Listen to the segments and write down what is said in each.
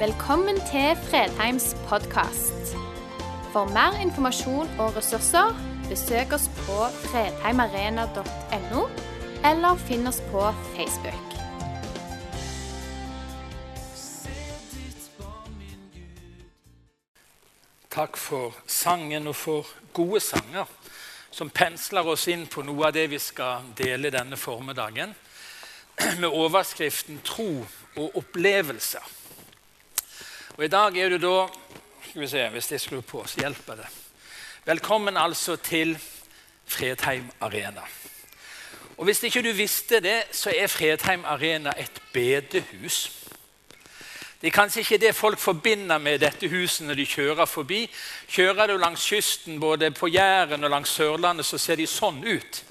Velkommen til Fredheims podkast. For mer informasjon og ressurser, besøk oss på fredheimarena.no, eller finn oss på Facebook. Takk for sangen og for gode sanger som pensler oss inn på noe av det vi skal dele denne formiddagen, med overskriften 'Tro og opplevelser'. Og I dag er du da skal vi se, Hvis jeg skrur på, så hjelper det. Velkommen altså til Fredheim Arena. Og Hvis ikke du visste det, så er Fredheim Arena et bedehus. Det er kanskje ikke det folk forbinder med dette huset når de kjører forbi. Kjører du langs kysten, både på Jæren og langs Sørlandet, så ser de sånn ut,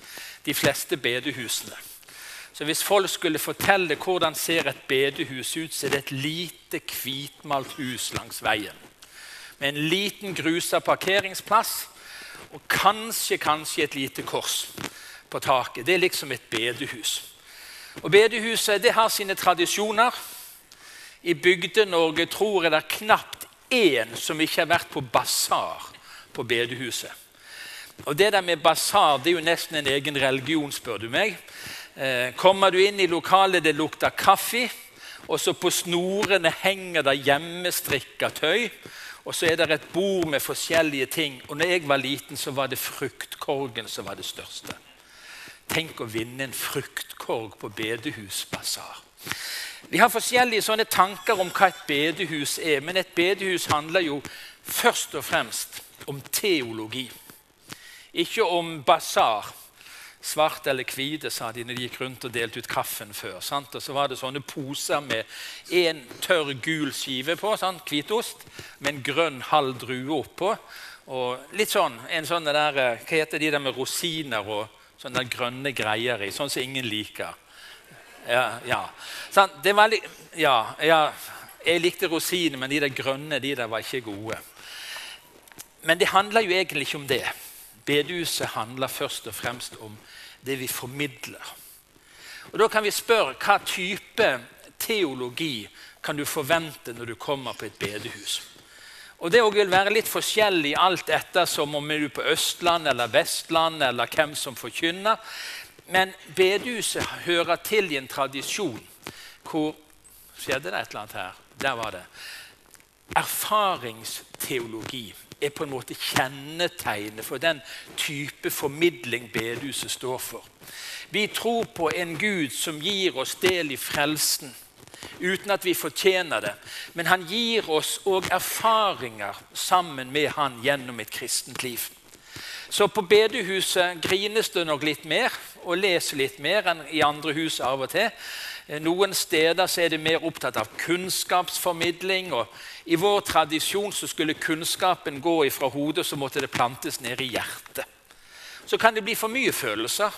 de fleste bedehusene. Så Hvis folk skulle fortelle hvordan ser et bedehus ut, så er det et lite, hvitmalt hus langs veien. Med en liten grusa parkeringsplass og kanskje, kanskje et lite kors på taket. Det er liksom et bedehus. Og Bedehuset det har sine tradisjoner. I Bygde-Norge tror jeg det er knapt én som ikke har vært på basar på bedehuset. Og Det der med basar det er jo nesten en egen religion, spør du meg. Eh, kommer du inn i lokalet, det lukter kaffe, og så på snorene henger det hjemmestrikka tøy. Og så er det et bord med forskjellige ting. Og når jeg var liten, så var det fruktkorgen som var det største. Tenk å vinne en fruktkorg på bedehusbasar. Vi har forskjellige sånne tanker om hva et bedehus er, men et bedehus handler jo først og fremst om teologi. Ikke om basar. Svart eller hvite, sa de når de gikk rundt og delte ut kaffen før. Sant? Og Så var det sånne poser med en tørr, gul skive på, sant? hvitost, med en grønn halv drue oppå. Og litt sånn, en sånn der, Hva heter de der med rosiner og sånne grønne greier i? Sånn som ingen liker. Ja, ja. Sånn, det var litt, ja, ja, jeg likte rosiner, men de der grønne de der var ikke gode. Men det handler jo egentlig ikke om det. Bedehuset handler først og fremst om det vi formidler. Og Da kan vi spørre hva type teologi kan du forvente når du kommer på et bedehus. Og Det vil være litt forskjellig alt etter som om du er på Østland eller Vestland, eller hvem som forkynner. Men bedehuset hører til i en tradisjon hvor Skjedde det et eller annet her? Der var det. Erfaringsteologi er på en måte kjennetegnet for den type formidling bedehuset står for. Vi tror på en Gud som gir oss del i frelsen uten at vi fortjener det. Men han gir oss òg erfaringer sammen med han gjennom et kristent liv. Så på bedehuset grines det nok litt mer og leser litt mer enn i andre hus av og til. Noen steder er det mer opptatt av kunnskapsformidling. og I vår tradisjon så skulle kunnskapen gå ifra hodet, så måtte det plantes ned i hjertet. Så kan det bli for mye følelser.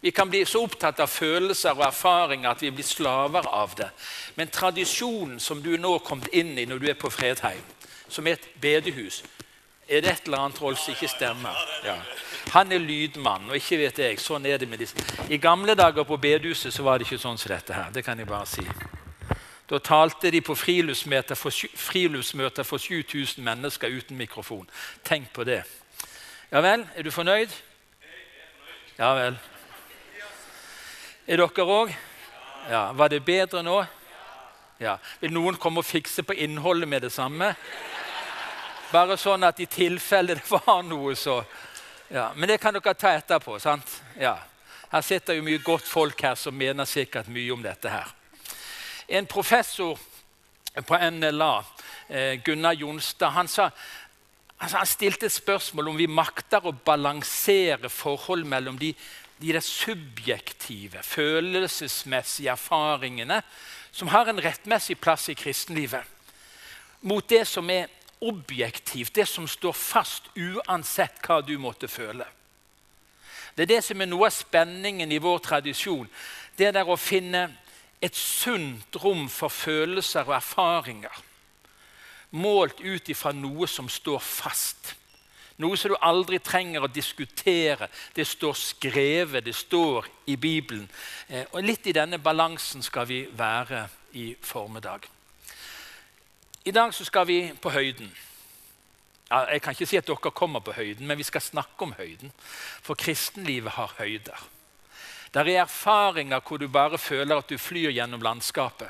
Vi kan bli så opptatt av følelser og erfaringer at vi blir slaver av det. Men tradisjonen som du nå er kommet inn i når du er på Fredheim, som er et bedehus, er det et eller annet Rolf som ikke stemmer? Ja. Han er lydmann, og ikke vet jeg. Sånn er det med disse. I gamle dager på bedehuset så var det ikke sånn som dette her. Det kan jeg bare si. Da talte de på friluftsmøter for, friluftsmøter for 7000 mennesker uten mikrofon. Tenk på det. Ja vel, er du fornøyd? Ja vel. Er dere òg? Ja. Var det bedre nå? Ja. Vil noen komme og fikse på innholdet med det samme? Bare sånn at i tilfelle det var noe, så ja. Men det kan dere ta etterpå. sant? Ja. Her sitter jo mye godt folk her som mener sikkert mye om dette her. En professor på NLA, eh, Gunnar Jonstad, han, sa, altså han stilte et spørsmål om vi makter å balansere forhold mellom de, de der subjektive, følelsesmessige erfaringene som har en rettmessig plass i kristenlivet, mot det som er objektivt, det som står fast uansett hva du måtte føle. Det er det som er noe av spenningen i vår tradisjon. Det der å finne et sunt rom for følelser og erfaringer. Målt ut ifra noe som står fast. Noe som du aldri trenger å diskutere. Det står skrevet, det står i Bibelen. Eh, og Litt i denne balansen skal vi være i formiddag. I dag så skal vi på høyden. Ja, jeg kan ikke si at dere kommer på høyden, men vi skal snakke om høyden. For kristenlivet har høyder. Det er erfaringer hvor du bare føler at du flyr gjennom landskapet.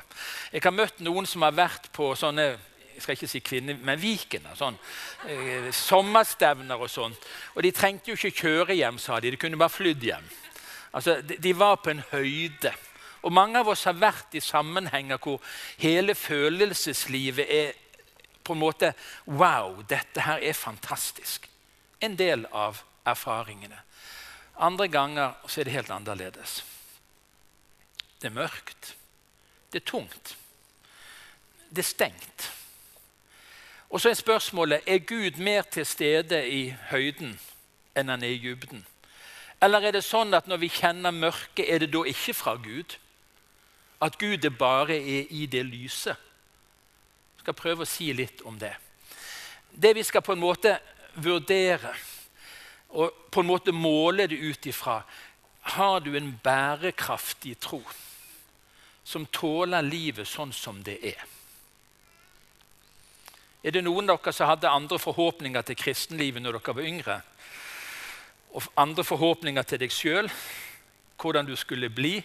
Jeg har møtt noen som har vært på sånne jeg skal ikke si kvinner, men Viken. Sånn, eh, sommerstevner og sånt. Og de trengte jo ikke kjøre hjem, sa de. De kunne bare flydd hjem. Altså, de, de var på en høyde. Og mange av oss har vært i sammenhenger hvor hele følelseslivet er på en måte Wow, dette her er fantastisk. En del av erfaringene. Andre ganger så er det helt annerledes. Det er mørkt. Det er tungt. Det er stengt. Og så er spørsmålet er Gud mer til stede i høyden enn han er i dybden. Eller er det sånn at når vi kjenner mørket, er det da ikke fra Gud? At Gud bare er i det lyset? Jeg skal prøve å si litt om det. Det vi skal på en måte vurdere og på en måte måle det ut ifra Har du en bærekraftig tro som tåler livet sånn som det er? Er det noen av dere som hadde andre forhåpninger til kristenlivet når dere var yngre? Og andre forhåpninger til deg sjøl, hvordan du skulle bli?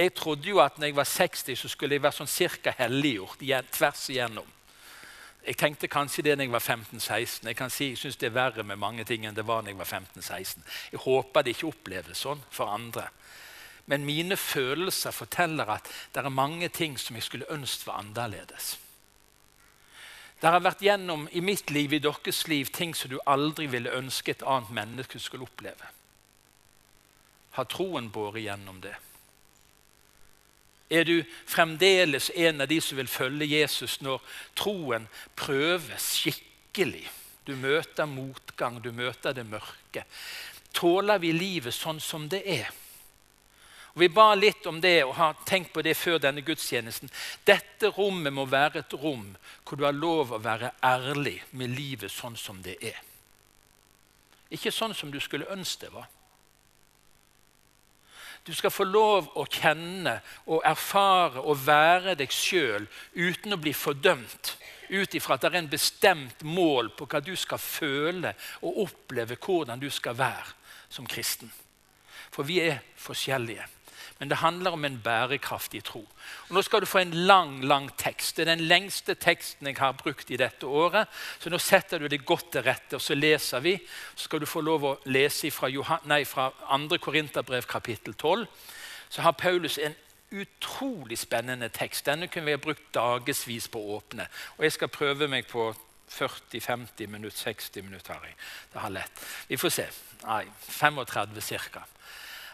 Jeg trodde jo at når jeg var 60, så skulle jeg være sånn cirka helliggjort tvers igjennom. Jeg tenkte kanskje det når jeg var 15-16. Jeg kan si, jeg syns det er verre med mange ting enn det var når jeg var 15-16. Jeg håper det ikke oppleves sånn for andre. Men mine følelser forteller at det er mange ting som jeg skulle ønske var annerledes. Det har vært gjennom i mitt liv, i deres liv, ting som du aldri ville ønske et annet menneske skulle oppleve. Har troen båret gjennom det? Er du fremdeles en av de som vil følge Jesus når troen prøves skikkelig? Du møter motgang, du møter det mørke. Tåler vi livet sånn som det er? Og Vi ba litt om det og har tenkt på det før denne gudstjenesten. Dette rommet må være et rom hvor du har lov å være ærlig med livet sånn som det er. Ikke sånn som du skulle ønske det var. Du skal få lov å kjenne og erfare og være deg sjøl uten å bli fordømt. Ut ifra at det er en bestemt mål på hva du skal føle og oppleve hvordan du skal være som kristen. For vi er forskjellige men det handler om en bærekraftig tro. Og nå skal du få en lang lang tekst. Det er den lengste teksten jeg har brukt i dette året. Så nå setter du det godt til rette, og så leser vi. Så skal du få lov å lese fra, Johan, nei, fra 2. Korinterbrev kapittel 12. Så har Paulus en utrolig spennende tekst. Denne kunne vi ha brukt dagevis på å åpne. Og jeg skal prøve meg på 40-50 minutter, 60 minutter. har jeg. Det har lett. Vi får se. Nei, 35 ca.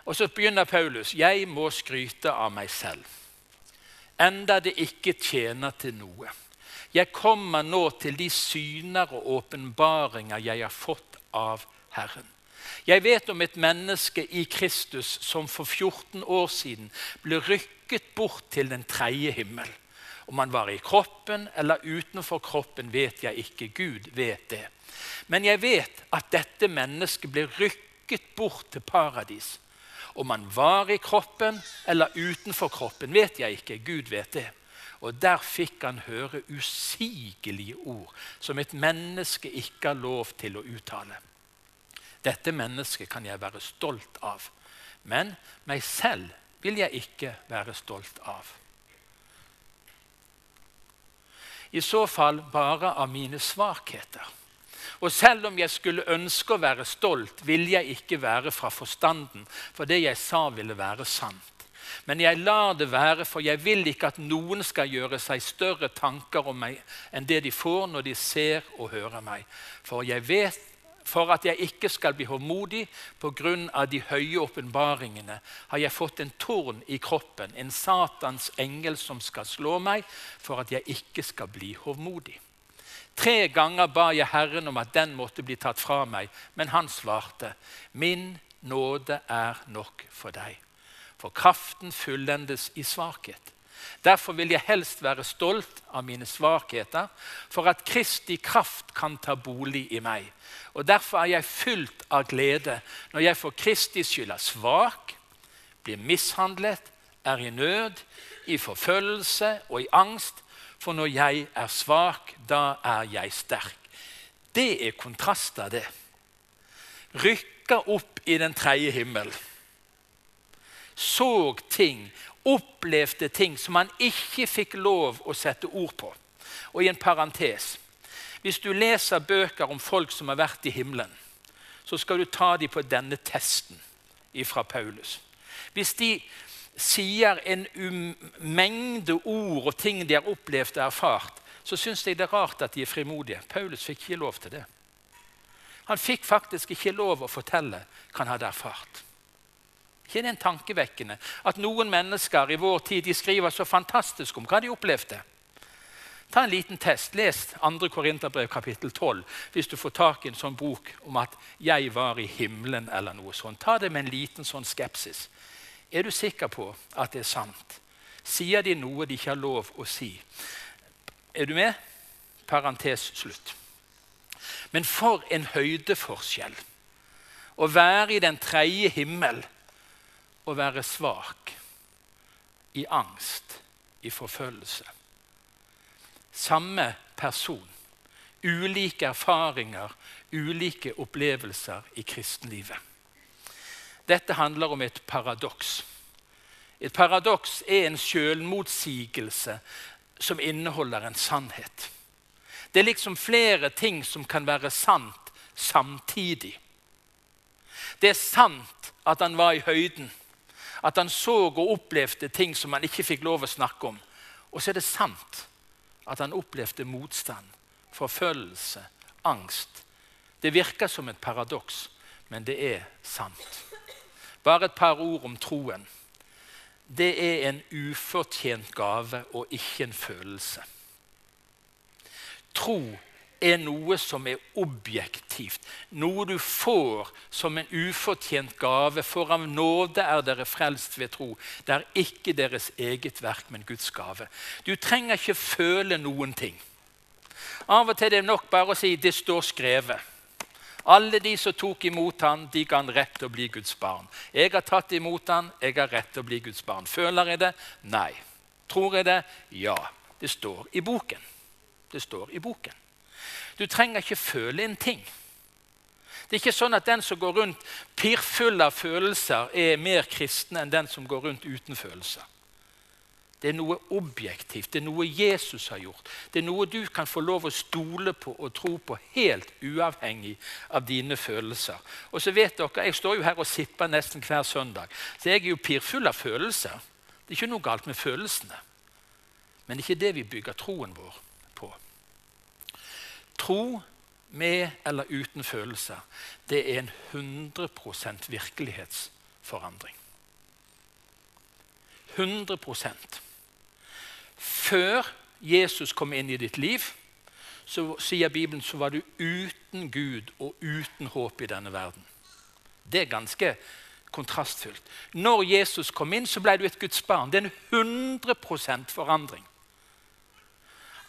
Og så begynner Paulus. Jeg må skryte av meg selv, enda det ikke tjener til noe. Jeg kommer nå til de syner og åpenbaringer jeg har fått av Herren. Jeg vet om et menneske i Kristus som for 14 år siden ble rykket bort til den tredje himmel. Om han var i kroppen eller utenfor kroppen, vet jeg ikke. Gud vet det. Men jeg vet at dette mennesket ble rykket bort til paradis. Om han var i kroppen eller utenfor kroppen, vet jeg ikke. Gud vet det. Og der fikk han høre usigelige ord som et menneske ikke har lov til å uttale. Dette mennesket kan jeg være stolt av, men meg selv vil jeg ikke være stolt av. I så fall bare av mine svakheter. Og selv om jeg skulle ønske å være stolt, ville jeg ikke være fra forstanden, for det jeg sa, ville være sant. Men jeg lar det være, for jeg vil ikke at noen skal gjøre seg større tanker om meg enn det de får når de ser og hører meg. For jeg vet for at jeg ikke skal bli håndmodig pga. de høye åpenbaringene, har jeg fått en torn i kroppen, en Satans engel som skal slå meg, for at jeg ikke skal bli hovmodig. Tre ganger ba jeg Herren om at den måtte bli tatt fra meg, men han svarte, Min nåde er nok for deg, for kraften fullendes i svakhet. Derfor vil jeg helst være stolt av mine svakheter, for at Kristi kraft kan ta bolig i meg. Og Derfor er jeg fylt av glede når jeg for Kristi skyld er svak, blir mishandlet, er i nød, i forfølgelse og i angst, For når jeg er svak, da er jeg sterk. Det er kontraster, det. Rykka opp i den tredje himmel. Såg ting, opplevde ting som han ikke fikk lov å sette ord på. Og i en parentes Hvis du leser bøker om folk som har vært i himmelen, så skal du ta dem på denne testen fra Paulus. Hvis de sier en mengde ord og ting de har opplevd og erfart, så syns jeg det er rart at de er frimodige. Paulus fikk ikke lov til det. Han fikk faktisk ikke lov å fortelle hva han hadde erfart. ikke det en tankevekkende at noen mennesker i vår tid de skriver så fantastisk om hva de opplevde? Ta en liten test. Les 2. Korinterbrev kapittel 12 hvis du får tak i en sånn bok om at 'jeg var i himmelen' eller noe sånt. Ta det med en liten sånn skepsis. Er du sikker på at det er sant? Sier de noe de ikke har lov å si? Er du med? Parentes slutt. Men for en høydeforskjell å være i den tredje himmel og være svak, i angst, i forfølgelse. Samme person, ulike erfaringer, ulike opplevelser i kristenlivet. Dette handler om et paradoks. Et paradoks er en selvmotsigelse som inneholder en sannhet. Det er liksom flere ting som kan være sant samtidig. Det er sant at han var i høyden, at han så og opplevde ting som han ikke fikk lov å snakke om. Og så er det sant at han opplevde motstand, forfølgelse, angst. Det virker som et paradoks, men det er sant. Bare et par ord om troen. Det er en ufortjent gave og ikke en følelse. Tro er noe som er objektivt, noe du får som en ufortjent gave. For av nåde er dere frelst ved tro. Det er ikke deres eget verk, men Guds gave. Du trenger ikke føle noen ting. Av og til er det nok bare å si 'det står skrevet'. Alle de som tok imot han, de ga han rett til å bli Guds barn. Jeg har tatt imot han, jeg har rett til å bli Guds barn. Føler jeg det? Nei. Tror jeg det? Ja. Det står i boken. Det står i boken. Du trenger ikke føle en ting. Det er ikke sånn at den som går rundt pirrfull av følelser, er mer kristen enn den som går rundt uten følelser. Det er noe objektivt, det er noe Jesus har gjort. Det er noe du kan få lov å stole på og tro på helt uavhengig av dine følelser. Og så vet dere, Jeg står jo her og sipper nesten hver søndag, så jeg er jo pirfull av følelser. Det er ikke noe galt med følelsene, men det er ikke det vi bygger troen vår på. Tro med eller uten følelser, det er en 100% virkelighetsforandring. 100 før Jesus kom inn i ditt liv, så sier Bibelen så var du uten Gud og uten håp i denne verden. Det er ganske kontrastfullt. Når Jesus kom inn, så ble du et Guds barn. Det er en 100 forandring.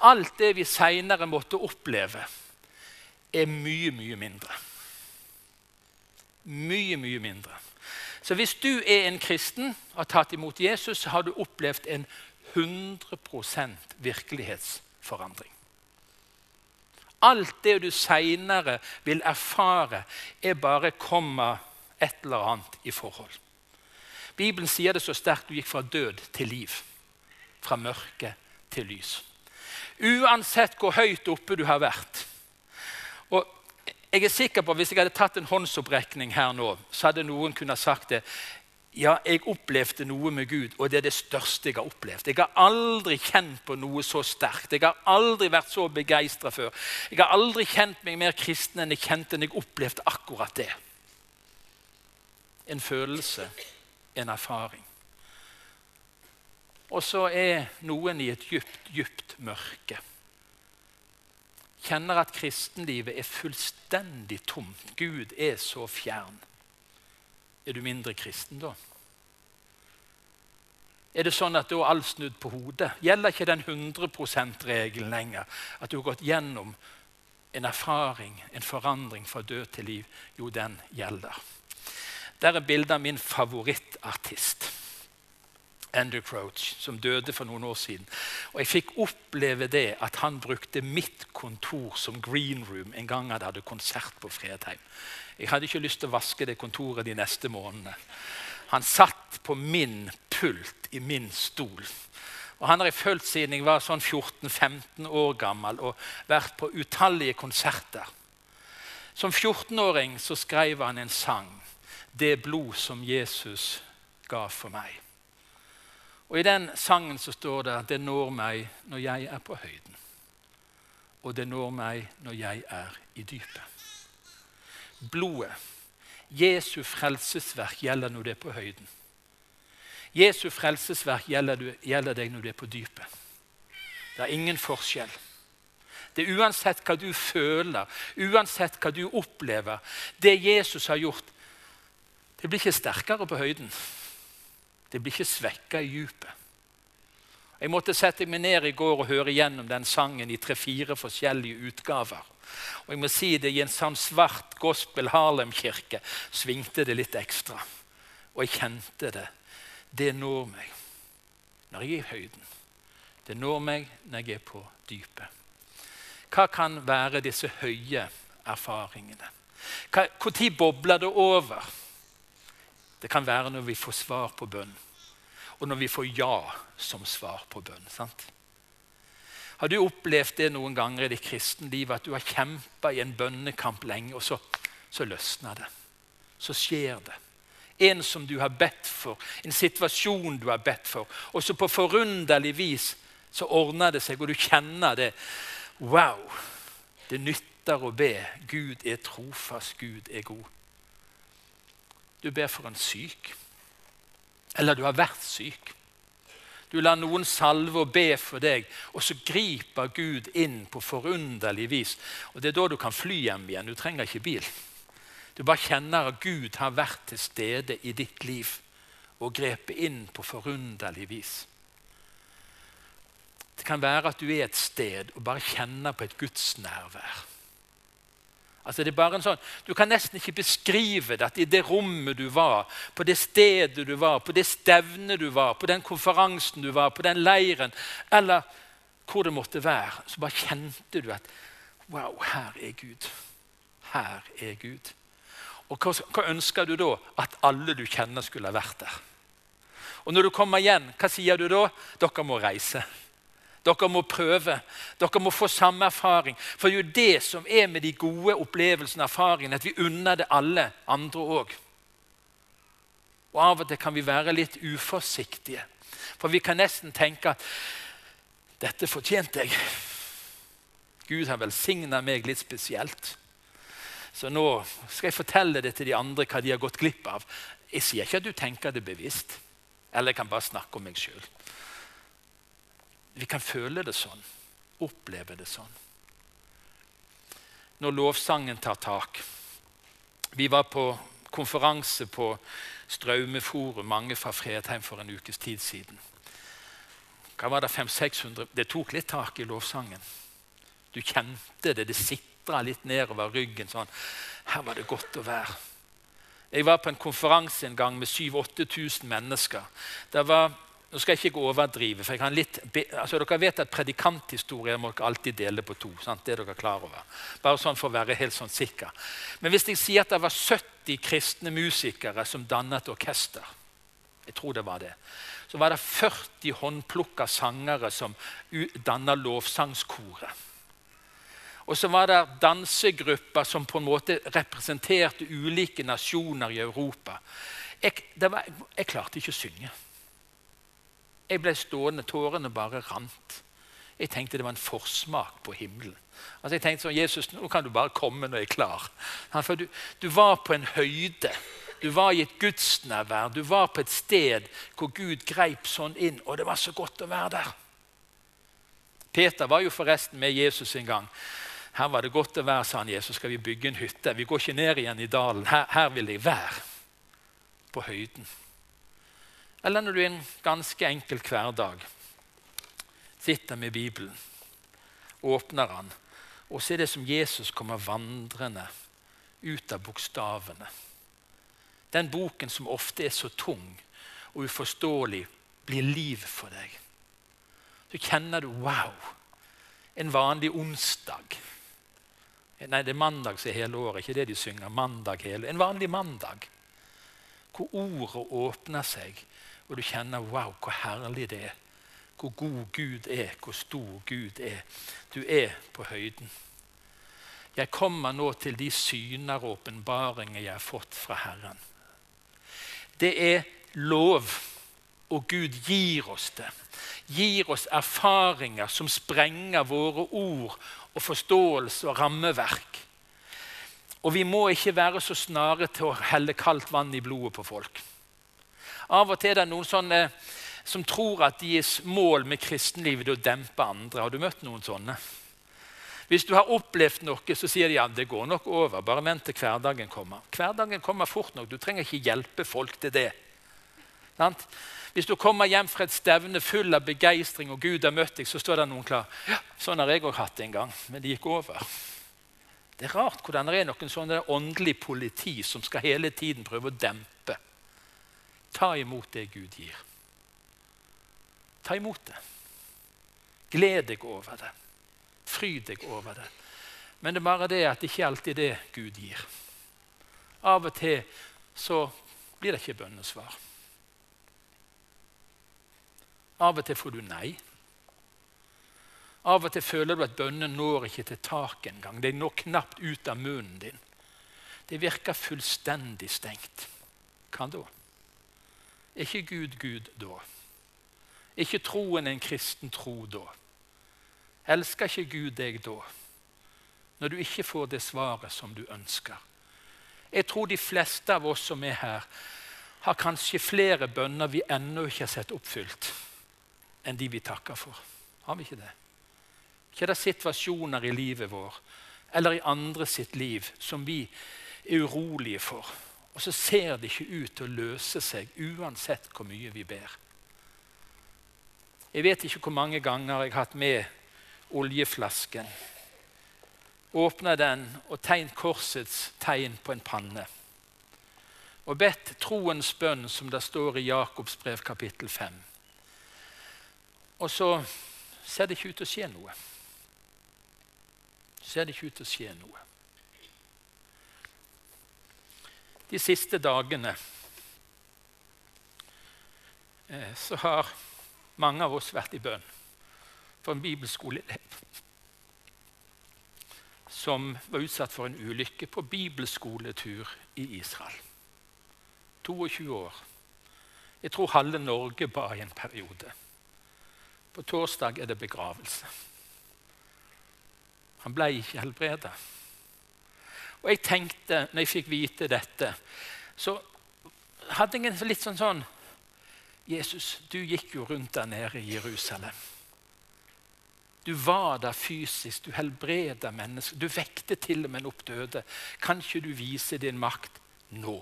Alt det vi seinere måtte oppleve, er mye, mye mindre. Mye, mye mindre. Så hvis du er en kristen og har tatt imot Jesus, så har du opplevd en 100 virkelighetsforandring. Alt det du seinere vil erfare, er bare komma et eller annet i forhold. Bibelen sier det så sterkt du gikk fra død til liv. Fra mørke til lys. Uansett hvor høyt oppe du har vært. Og jeg er sikker på at Hvis jeg hadde tatt en håndsopprekning her nå, så hadde noen kunnet sagt det. Ja, jeg opplevde noe med Gud, og det er det største jeg har opplevd. Jeg har aldri kjent på noe så sterkt. Jeg har aldri vært så begeistra før. Jeg har aldri kjent meg mer kristen enn jeg kjente enn jeg opplevde akkurat det. En følelse, en erfaring. Og så er noen i et dypt, dypt mørke. Kjenner at kristenlivet er fullstendig tomt. Gud er så fjern. Er du mindre kristen da? Er det sånn at da er alt snudd på hodet? Gjelder ikke den 100 %-regelen lenger? At du har gått gjennom en erfaring, en forandring fra død til liv? Jo, den gjelder. Der er bildet av min favorittartist. Andrew Crouch, som døde for noen år siden. Og Jeg fikk oppleve det at han brukte mitt kontor som green room en gang han hadde konsert på Fredheim. Jeg hadde ikke lyst til å vaske det kontoret de neste månedene. Han satt på min pult i min stol. Og Han har jeg fulgt siden jeg var sånn 14-15 år gammel og vært på utallige konserter. Som 14-åring så skrev han en sang. 'Det blod som Jesus ga for meg'. Og I den sangen så står det at 'det når meg når jeg er på høyden'. Og det når meg når jeg er i dypet. Blodet, Jesu frelsesverk, gjelder når du er på høyden. Jesu frelsesverk gjelder, gjelder deg når du er på dypet. Det er ingen forskjell. Det er uansett hva du føler, uansett hva du opplever. Det Jesus har gjort, det blir ikke sterkere på høyden. Det blir ikke svekka i dypet. Jeg måtte sette meg ned i går og høre gjennom den sangen i tre-fire forskjellige utgaver. Og jeg må si det I en sånn svart gospel Harlem-kirke svingte det litt ekstra. Og jeg kjente det. Det når meg når jeg er i høyden. Det når meg når jeg er på dypet. Hva kan være disse høye erfaringene? Når bobler det over? Det kan være når vi får svar på bønn, og når vi får ja som svar på bønn. sant? Har du opplevd det noen ganger i ditt kristenliv at du har kjempa i en bønnekamp lenge, og så, så løsner det? Så skjer det. En som du har bedt for, en situasjon du har bedt for. Og så på forunderlig vis så ordner det seg, og du kjenner det. Wow! Det nytter å be. Gud er trofast, Gud er god. Du ber for en syk. Eller du har vært syk. Du lar noen salve og be for deg, og så griper Gud inn på forunderlig vis. Og Det er da du kan fly hjem igjen. Du trenger ikke bil. Du bare kjenner at Gud har vært til stede i ditt liv og grepet inn på forunderlig vis. Det kan være at du er et sted og bare kjenner på et gudsnærvær. Altså det er bare en sånn, Du kan nesten ikke beskrive det at i det rommet du var, på det stedet du var, på det stevnet du var, på den konferansen du var, på den leiren, eller hvor det måtte være, så bare kjente du at Wow, her er Gud. Her er Gud. Og hva, hva ønsker du da? At alle du kjenner, skulle ha vært der. Og når du kommer igjen, hva sier du da? Dere må reise. Dere må prøve. Dere må få samme erfaring. For det er jo det som er med de gode opplevelsene og erfaringene, at vi unner det alle andre òg. Og av og til kan vi være litt uforsiktige. For vi kan nesten tenke at dette fortjente jeg. Gud har velsigna meg litt spesielt. Så nå skal jeg fortelle det til de andre hva de har gått glipp av. Jeg sier ikke at du tenker det bevisst. Eller jeg kan bare snakke om meg sjøl. Vi kan føle det sånn, oppleve det sånn. Når lovsangen tar tak Vi var på konferanse på Straumeforum, mange fra Fredheim, for en ukes tid siden. Hva var Det 500-600? Det tok litt tak i lovsangen. Du kjente det. Det sitra litt nedover ryggen. sånn. Her var det godt å være. Jeg var på en konferanse en gang med 7000-8000 mennesker. Det var nå skal jeg ikke overdrive. for litt, altså Dere vet at predikanthistorier må dere alltid dele på to. Sant? det er dere klar over. Bare sånn for å være helt sånn sikker. Men hvis jeg sier at det var 70 kristne musikere som dannet orkester, jeg tror det var det, så var det 40 håndplukka sangere som danna lovsangskoret. Og så var det dansegrupper som på en måte representerte ulike nasjoner i Europa. Jeg, var, jeg klarte ikke å synge. Jeg ble stående, tårene bare rant. Jeg tenkte det var en forsmak på himmelen. Altså jeg tenkte sånn, Jesus, nå kan du bare komme når jeg er klar. For du, du var på en høyde. Du var i et gudsnærvær. Du var på et sted hvor Gud greip sånn inn, og det var så godt å være der. Peter var jo forresten med Jesus en gang. Her var det godt å være, sa han Jesus. Skal vi bygge en hytte? Vi går ikke ned igjen i dalen. Her, her vil jeg være. På høyden. Eller når du i en ganske enkel hverdag sitter med Bibelen, åpner den, og ser det som Jesus kommer vandrende ut av bokstavene. Den boken som ofte er så tung og uforståelig blir liv for deg. Så kjenner du wow. En vanlig onsdag. Nei, det er mandag som er hele året. ikke det de synger. Mandag hele. En vanlig mandag. Hvor ordet åpner seg, og du kjenner wow, hvor herlig det er. Hvor god Gud er, hvor stor Gud er. Du er på høyden. Jeg kommer nå til de syner og åpenbaringer jeg har fått fra Herren. Det er lov, og Gud gir oss det. Gir oss erfaringer som sprenger våre ord og forståelse og rammeverk. Og vi må ikke være så snare til å helle kaldt vann i blodet på folk. Av og til er det noen sånne som tror at deres mål med kristenlivet er å dempe andre. Har du møtt noen sånne? Hvis du har opplevd noe, så sier de ja, det går nok over. Bare vent til hverdagen kommer. Hverdagen kommer fort nok. Du trenger ikke hjelpe folk til det. Hvis du kommer hjem fra et stevne full av begeistring, og Gud har møtt deg, så står det noen klar. Ja, sånn har jeg òg hatt det en gang, men det gikk over. Det er rart hvordan det er noen sånne åndelig politi som skal hele tiden prøve å dempe. Ta imot det Gud gir. Ta imot det. Gled deg over det. Fryd deg over det. Men det er bare det at det ikke alltid er det Gud gir. Av og til så blir det ikke bønnesvar. Av og til får du nei. Av og til føler du at bønnen når ikke til taket engang. Det når knapt ut av munnen din. Det virker fullstendig stengt. Hva da? Er ikke Gud Gud da? Er ikke troen en kristen tro da? Elsker ikke Gud deg da? Når du ikke får det svaret som du ønsker. Jeg tror de fleste av oss som er her, har kanskje flere bønner vi ennå ikke har sett oppfylt, enn de vi takker for. Har vi ikke det? Ikke det situasjoner i livet vår eller i andre sitt liv som vi er urolige for. Og så ser det ikke ut til å løse seg uansett hvor mye vi ber. Jeg vet ikke hvor mange ganger jeg har hatt med oljeflasken. Åpna den og tegnet korsets tegn på en panne. Og bedt troens bønn, som det står i Jakobs brev kapittel 5. Og så ser det ikke ut til å skje noe. Ser det ikke ut til å skje noe. De siste dagene eh, så har mange av oss vært i bønn for en bibelskoleelev som var utsatt for en ulykke på bibelskoletur i Israel. 22 år. Jeg tror halve Norge ba i en periode. På torsdag er det begravelse. Han ble ikke helbredet. Og jeg tenkte, når jeg fikk vite dette, så hadde jeg en litt sånn sånn Jesus, du gikk jo rundt der nede i Jerusalem. Du var der fysisk, du helbreda mennesker. Du vekte til og med opp døde. Kan ikke du vise din makt nå?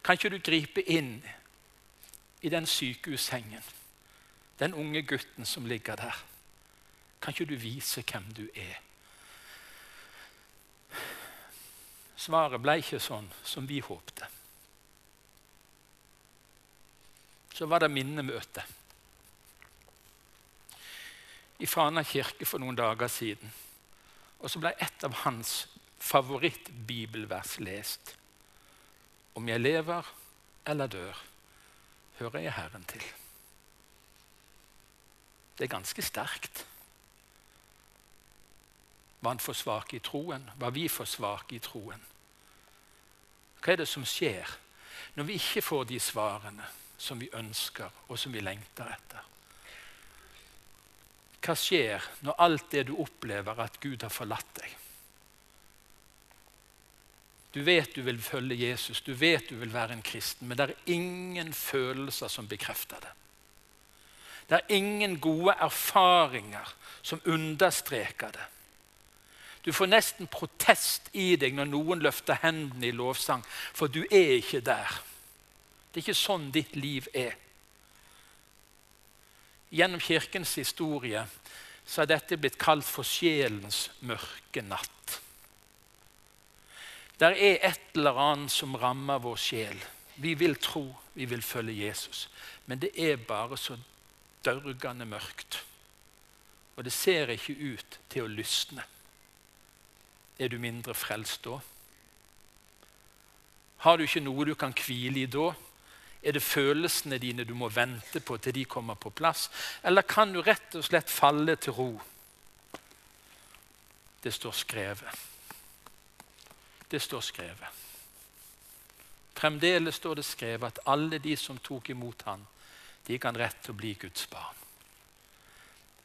Kan ikke du gripe inn i den sykehussengen? Den unge gutten som ligger der. Kan ikke du vise hvem du er? Svaret ble ikke sånn som vi håpte. så var det minnemøte i Fana kirke for noen dager siden. Og så ble et av hans favorittbibelvers lest. Om jeg lever eller dør, hører jeg Herren til. Det er ganske sterkt. Var han for svak i troen? Var vi for svake i troen? Hva er det som skjer når vi ikke får de svarene? som vi ønsker, og som vi lengter etter. Hva skjer når alt det du opplever, at Gud har forlatt deg? Du vet du vil følge Jesus, du vet du vil være en kristen, men det er ingen følelser som bekrefter det. Det er ingen gode erfaringer som understreker det. Du får nesten protest i deg når noen løfter hendene i lovsang, for du er ikke der. Det er ikke sånn ditt liv er. Gjennom Kirkens historie så er dette blitt kalt for sjelens mørke natt. Der er et eller annet som rammer vår sjel. Vi vil tro, vi vil følge Jesus. Men det er bare så dørgende mørkt. Og det ser ikke ut til å lysne. Er du mindre frelst da? Har du ikke noe du kan hvile i da? Er det følelsene dine du må vente på til de kommer på plass? Eller kan du rett og slett falle til ro? Det står skrevet. Det står skrevet. Fremdeles står det skrevet at alle de som tok imot han, de kan rett til å bli Guds barn.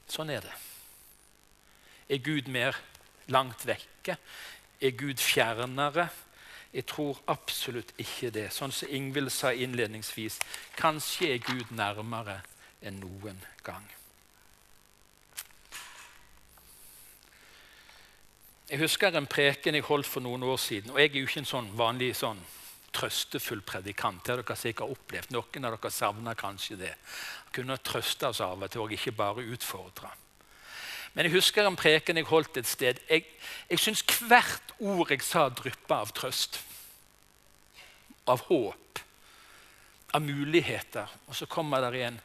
Sånn er det. Er Gud mer langt vekke? Er Gud fjernere? Jeg tror absolutt ikke det. Sånn som Ingvild sa innledningsvis, kanskje er Gud nærmere enn noen gang. Jeg husker en preken jeg holdt for noen år siden. og Jeg er jo ikke en sånn vanlig sånn trøstefull predikant. Det har dere sikkert opplevd. Noen av dere savner kanskje det. Kunne trøste oss av og til, og ikke bare utfordre. Men jeg husker en preken jeg holdt et sted. Jeg, jeg syns hvert ord jeg sa, dryppa av trøst. Av håp. Av muligheter. Og så kommer der igjen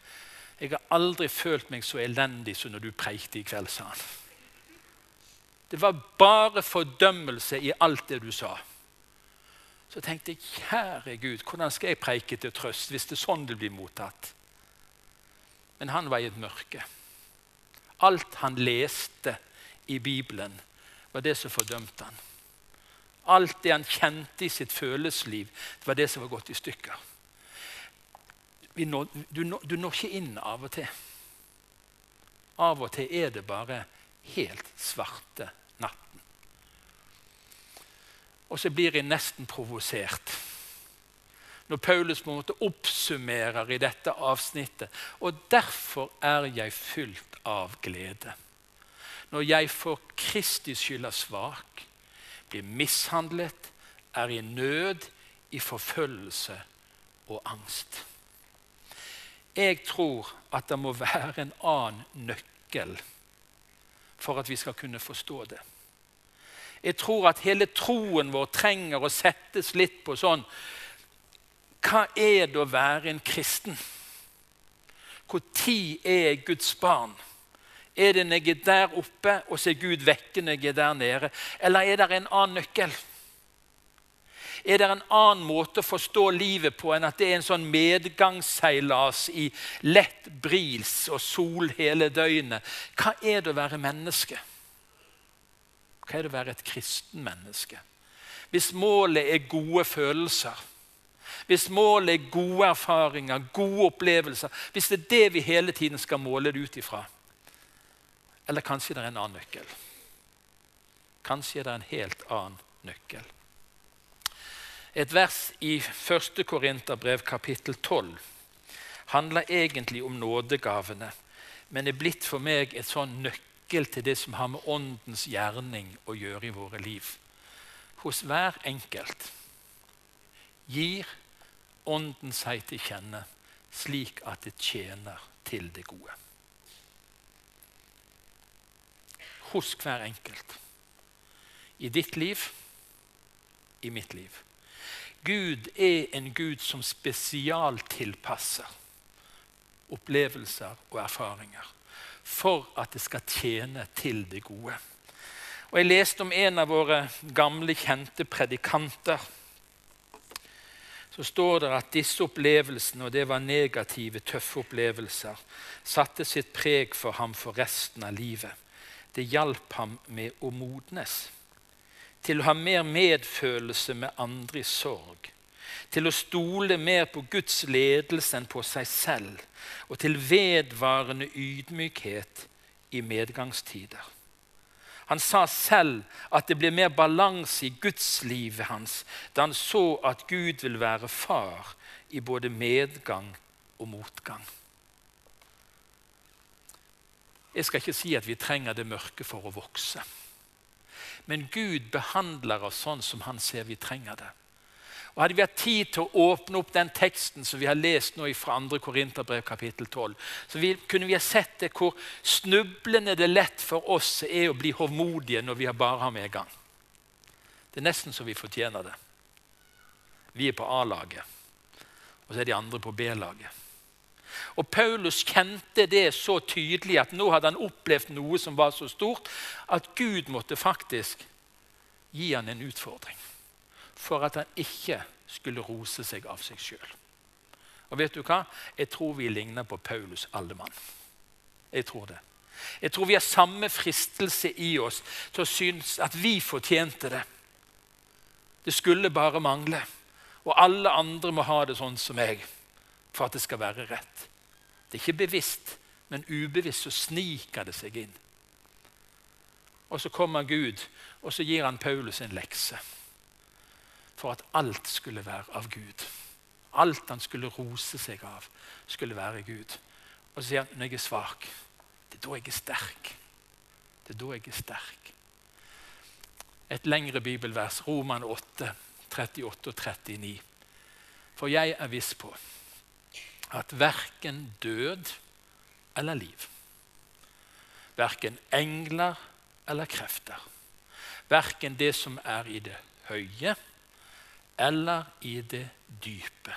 Jeg har aldri følt meg så elendig som når du preikte i kveld, sa han. Det var bare fordømmelse i alt det du sa. Så tenkte jeg, kjære Gud, hvordan skal jeg preike til trøst hvis det er sånn det blir mottatt? Men han var i et mørke. Alt han leste i Bibelen, var det som fordømte han. Alt det han kjente i sitt følelsesliv, var det som var gått i stykker. Når, du, du når ikke inn av og til. Av og til er det bare helt svarte natten. Og så blir jeg nesten provosert når Paulus på en måte oppsummerer i dette avsnittet. Og derfor er jeg fylt av glede. Når jeg for Kristi skyld er svak, blir mishandlet, er i nød, i forfølgelse og angst. Jeg tror at det må være en annen nøkkel for at vi skal kunne forstå det. Jeg tror at hele troen vår trenger å settes litt på sånn Hva er det å være en kristen? Når er jeg Guds barn? Er det når jeg er der oppe, og så er Gud vekke når jeg er der nede? Eller er det en annen nøkkel? Er det en annen måte å forstå livet på enn at det er en sånn medgangsseilas i lett bris og sol hele døgnet? Hva er det å være menneske? Hva er det å være et kristen menneske? Hvis målet er gode følelser, hvis målet er gode erfaringer, gode opplevelser Hvis det er det vi hele tiden skal måle det ut ifra, eller kanskje det er en annen nøkkel. Kanskje det er en helt annen nøkkel. Et vers i 1. Korinterbrev kapittel 12 handler egentlig om nådegavene, men er blitt for meg et sånn nøkkel til det som har med åndens gjerning å gjøre i våre liv. Hos hver enkelt gir ånden seg til kjenne slik at det tjener til det gode. hos hver enkelt. I ditt liv, i mitt liv. Gud er en Gud som spesialtilpasser opplevelser og erfaringer for at det skal tjene til det gode. Og Jeg leste om en av våre gamle, kjente predikanter. Så står det at disse opplevelsene, og det var negative, tøffe opplevelser, satte sitt preg for ham for resten av livet. Det hjalp ham med å modnes. Til å ha mer medfølelse med andre i sorg. Til å stole mer på Guds ledelse enn på seg selv. Og til vedvarende ydmykhet i medgangstider. Han sa selv at det ble mer balanse i gudslivet hans da han så at Gud vil være far i både medgang og motgang. Jeg skal ikke si at vi trenger det mørke for å vokse. Men Gud behandler oss sånn som han ser vi trenger det. Og Hadde vi hatt tid til å åpne opp den teksten som vi har lest nå fra 2. Korinterbrev kapittel 12, så vi, kunne vi ha sett det hvor snublende det lett for oss er å bli hovmodige når vi bare har medgang. Det er nesten så vi fortjener det. Vi er på A-laget. og så er de andre på B-laget. Og Paulus kjente det så tydelig at nå hadde han opplevd noe som var så stort at Gud måtte faktisk gi han en utfordring for at han ikke skulle rose seg av seg sjøl. Og vet du hva? Jeg tror vi ligner på Paulus Aldemann. Jeg tror det. Jeg tror vi har samme fristelse i oss til å synes at vi fortjente det. Det skulle bare mangle. Og alle andre må ha det sånn som meg for at det skal være rett. Det er ikke bevisst, men ubevisst så sniker det seg inn. Og så kommer Gud, og så gir han Paulus en lekse. For at alt skulle være av Gud. Alt han skulle rose seg av, skulle være Gud. Og så sier han når jeg er svak, det er da jeg er sterk. Det er da jeg er sterk. Et lengre bibelvers, Roman 8, 38 og 39. For jeg er viss på at verken død eller liv, verken engler eller krefter, verken det som er i det høye eller i det dype,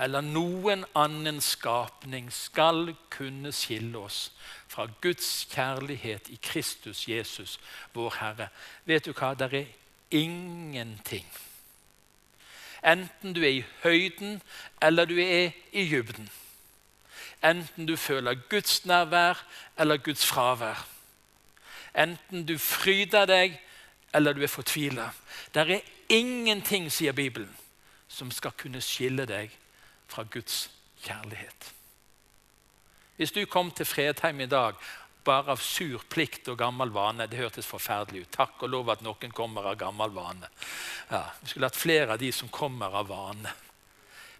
eller noen annen skapning skal kunne skille oss fra Guds kjærlighet i Kristus Jesus, vår Herre. Vet du hva? Det er ingenting Enten du er i høyden eller du er i dybden. Enten du føler Guds nærvær eller Guds fravær. Enten du fryder deg eller du er fortvila. Det er ingenting, sier Bibelen, som skal kunne skille deg fra Guds kjærlighet. Hvis du kom til Fredheim i dag bare av sur plikt og gammel vane. Det hørtes forferdelig ut. Takk og lov at noen kommer av gammel vane. Ja, vi skulle hatt flere av de som kommer av vane.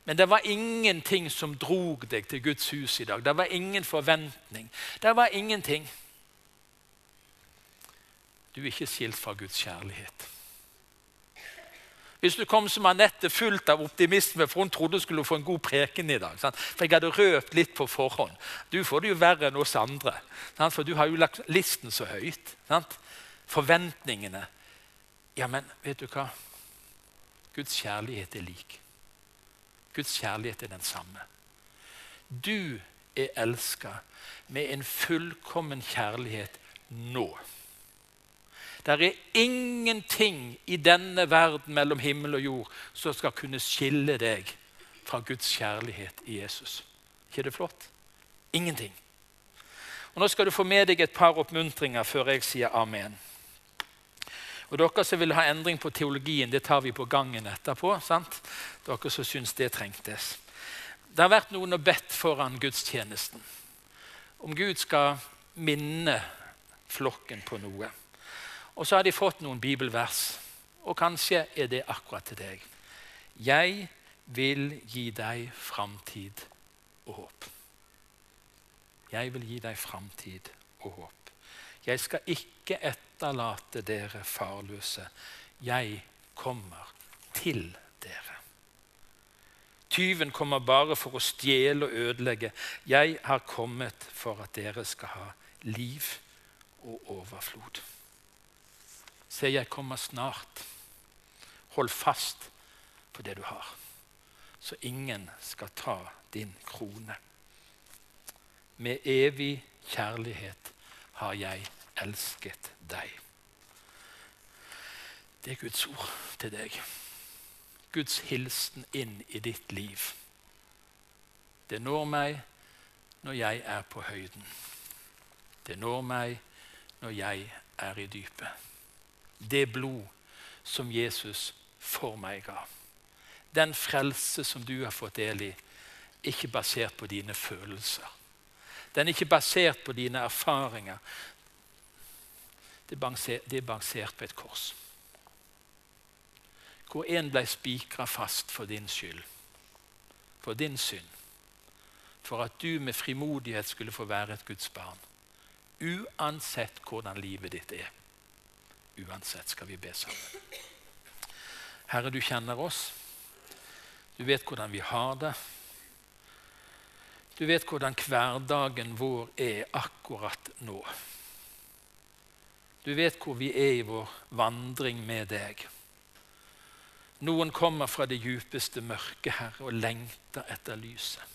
Men det var ingenting som drog deg til Guds hus i dag. Det var ingen forventning. Det var ingenting. Du er ikke skilt fra Guds kjærlighet. Hvis du kom som Anette fullt av optimisme, for hun trodde hun skulle få en god preken i dag. Sant? For jeg hadde røpt litt på forhånd. Du får det jo verre enn oss andre. Sant? For du har jo lagt listen så høyt. Sant? Forventningene. Ja, men vet du hva? Guds kjærlighet er lik. Guds kjærlighet er den samme. Du er elska med en fullkommen kjærlighet nå. Det er ingenting i denne verden mellom himmel og jord som skal kunne skille deg fra Guds kjærlighet i Jesus. ikke det flott? Ingenting. Og Nå skal du få med deg et par oppmuntringer før jeg sier amen. Og Dere som vil ha endring på teologien, det tar vi på gangen etterpå. sant? Dere som syns det trengtes. Det har vært noen og bedt foran gudstjenesten om Gud skal minne flokken på noe. Og så har de fått noen bibelvers, og kanskje er det akkurat til deg. Jeg vil gi deg framtid og håp. Jeg vil gi deg framtid og håp. Jeg skal ikke etterlate dere farløse. Jeg kommer til dere. Tyven kommer bare for å stjele og ødelegge. Jeg har kommet for at dere skal ha liv og overflod. Se, jeg kommer snart. Hold fast på det du har, så ingen skal ta din krone. Med evig kjærlighet har jeg elsket deg. Det er Guds ord til deg. Guds hilsen inn i ditt liv. Det når meg når jeg er på høyden. Det når meg når jeg er i dypet det blod som Jesus for meg ga. Den frelse som du har fått del i, ikke basert på dine følelser. Den er ikke basert på dine erfaringer. Det er basert på et kors. Hvor en ble spikra fast for din skyld, for din synd. For at du med frimodighet skulle få være et Guds barn. Uansett hvordan livet ditt er uansett, skal vi be sammen. Herre, du kjenner oss. Du vet hvordan vi har det. Du vet hvordan hverdagen vår er akkurat nå. Du vet hvor vi er i vår vandring med deg. Noen kommer fra det djupeste mørket, Herre, og lengter etter lyset.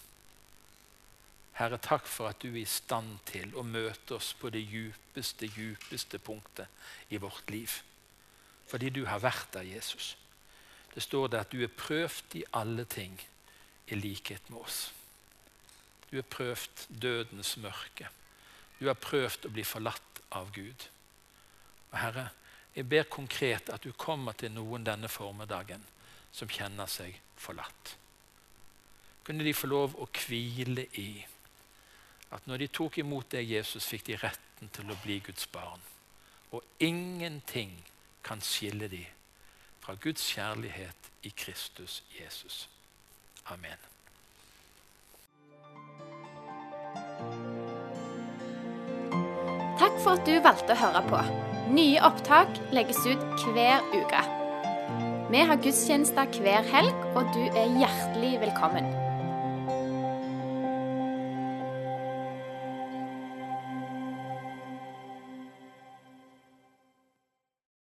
Herre, takk for at du er i stand til å møte oss på det djupeste, djupeste punktet i vårt liv. Fordi du har vært der, Jesus. Det står der at du er prøvd i alle ting i likhet med oss. Du er prøvd dødens mørke. Du har prøvd å bli forlatt av Gud. Og Herre, jeg ber konkret at du kommer til noen denne formiddagen som kjenner seg forlatt. Kunne de få lov å hvile i at når de tok imot deg, Jesus, fikk de retten til å bli Guds barn. Og ingenting kan skille dem fra Guds kjærlighet i Kristus Jesus. Amen. Takk for at du valgte å høre på. Nye opptak legges ut hver uke. Vi har gudstjenester hver helg, og du er hjertelig velkommen.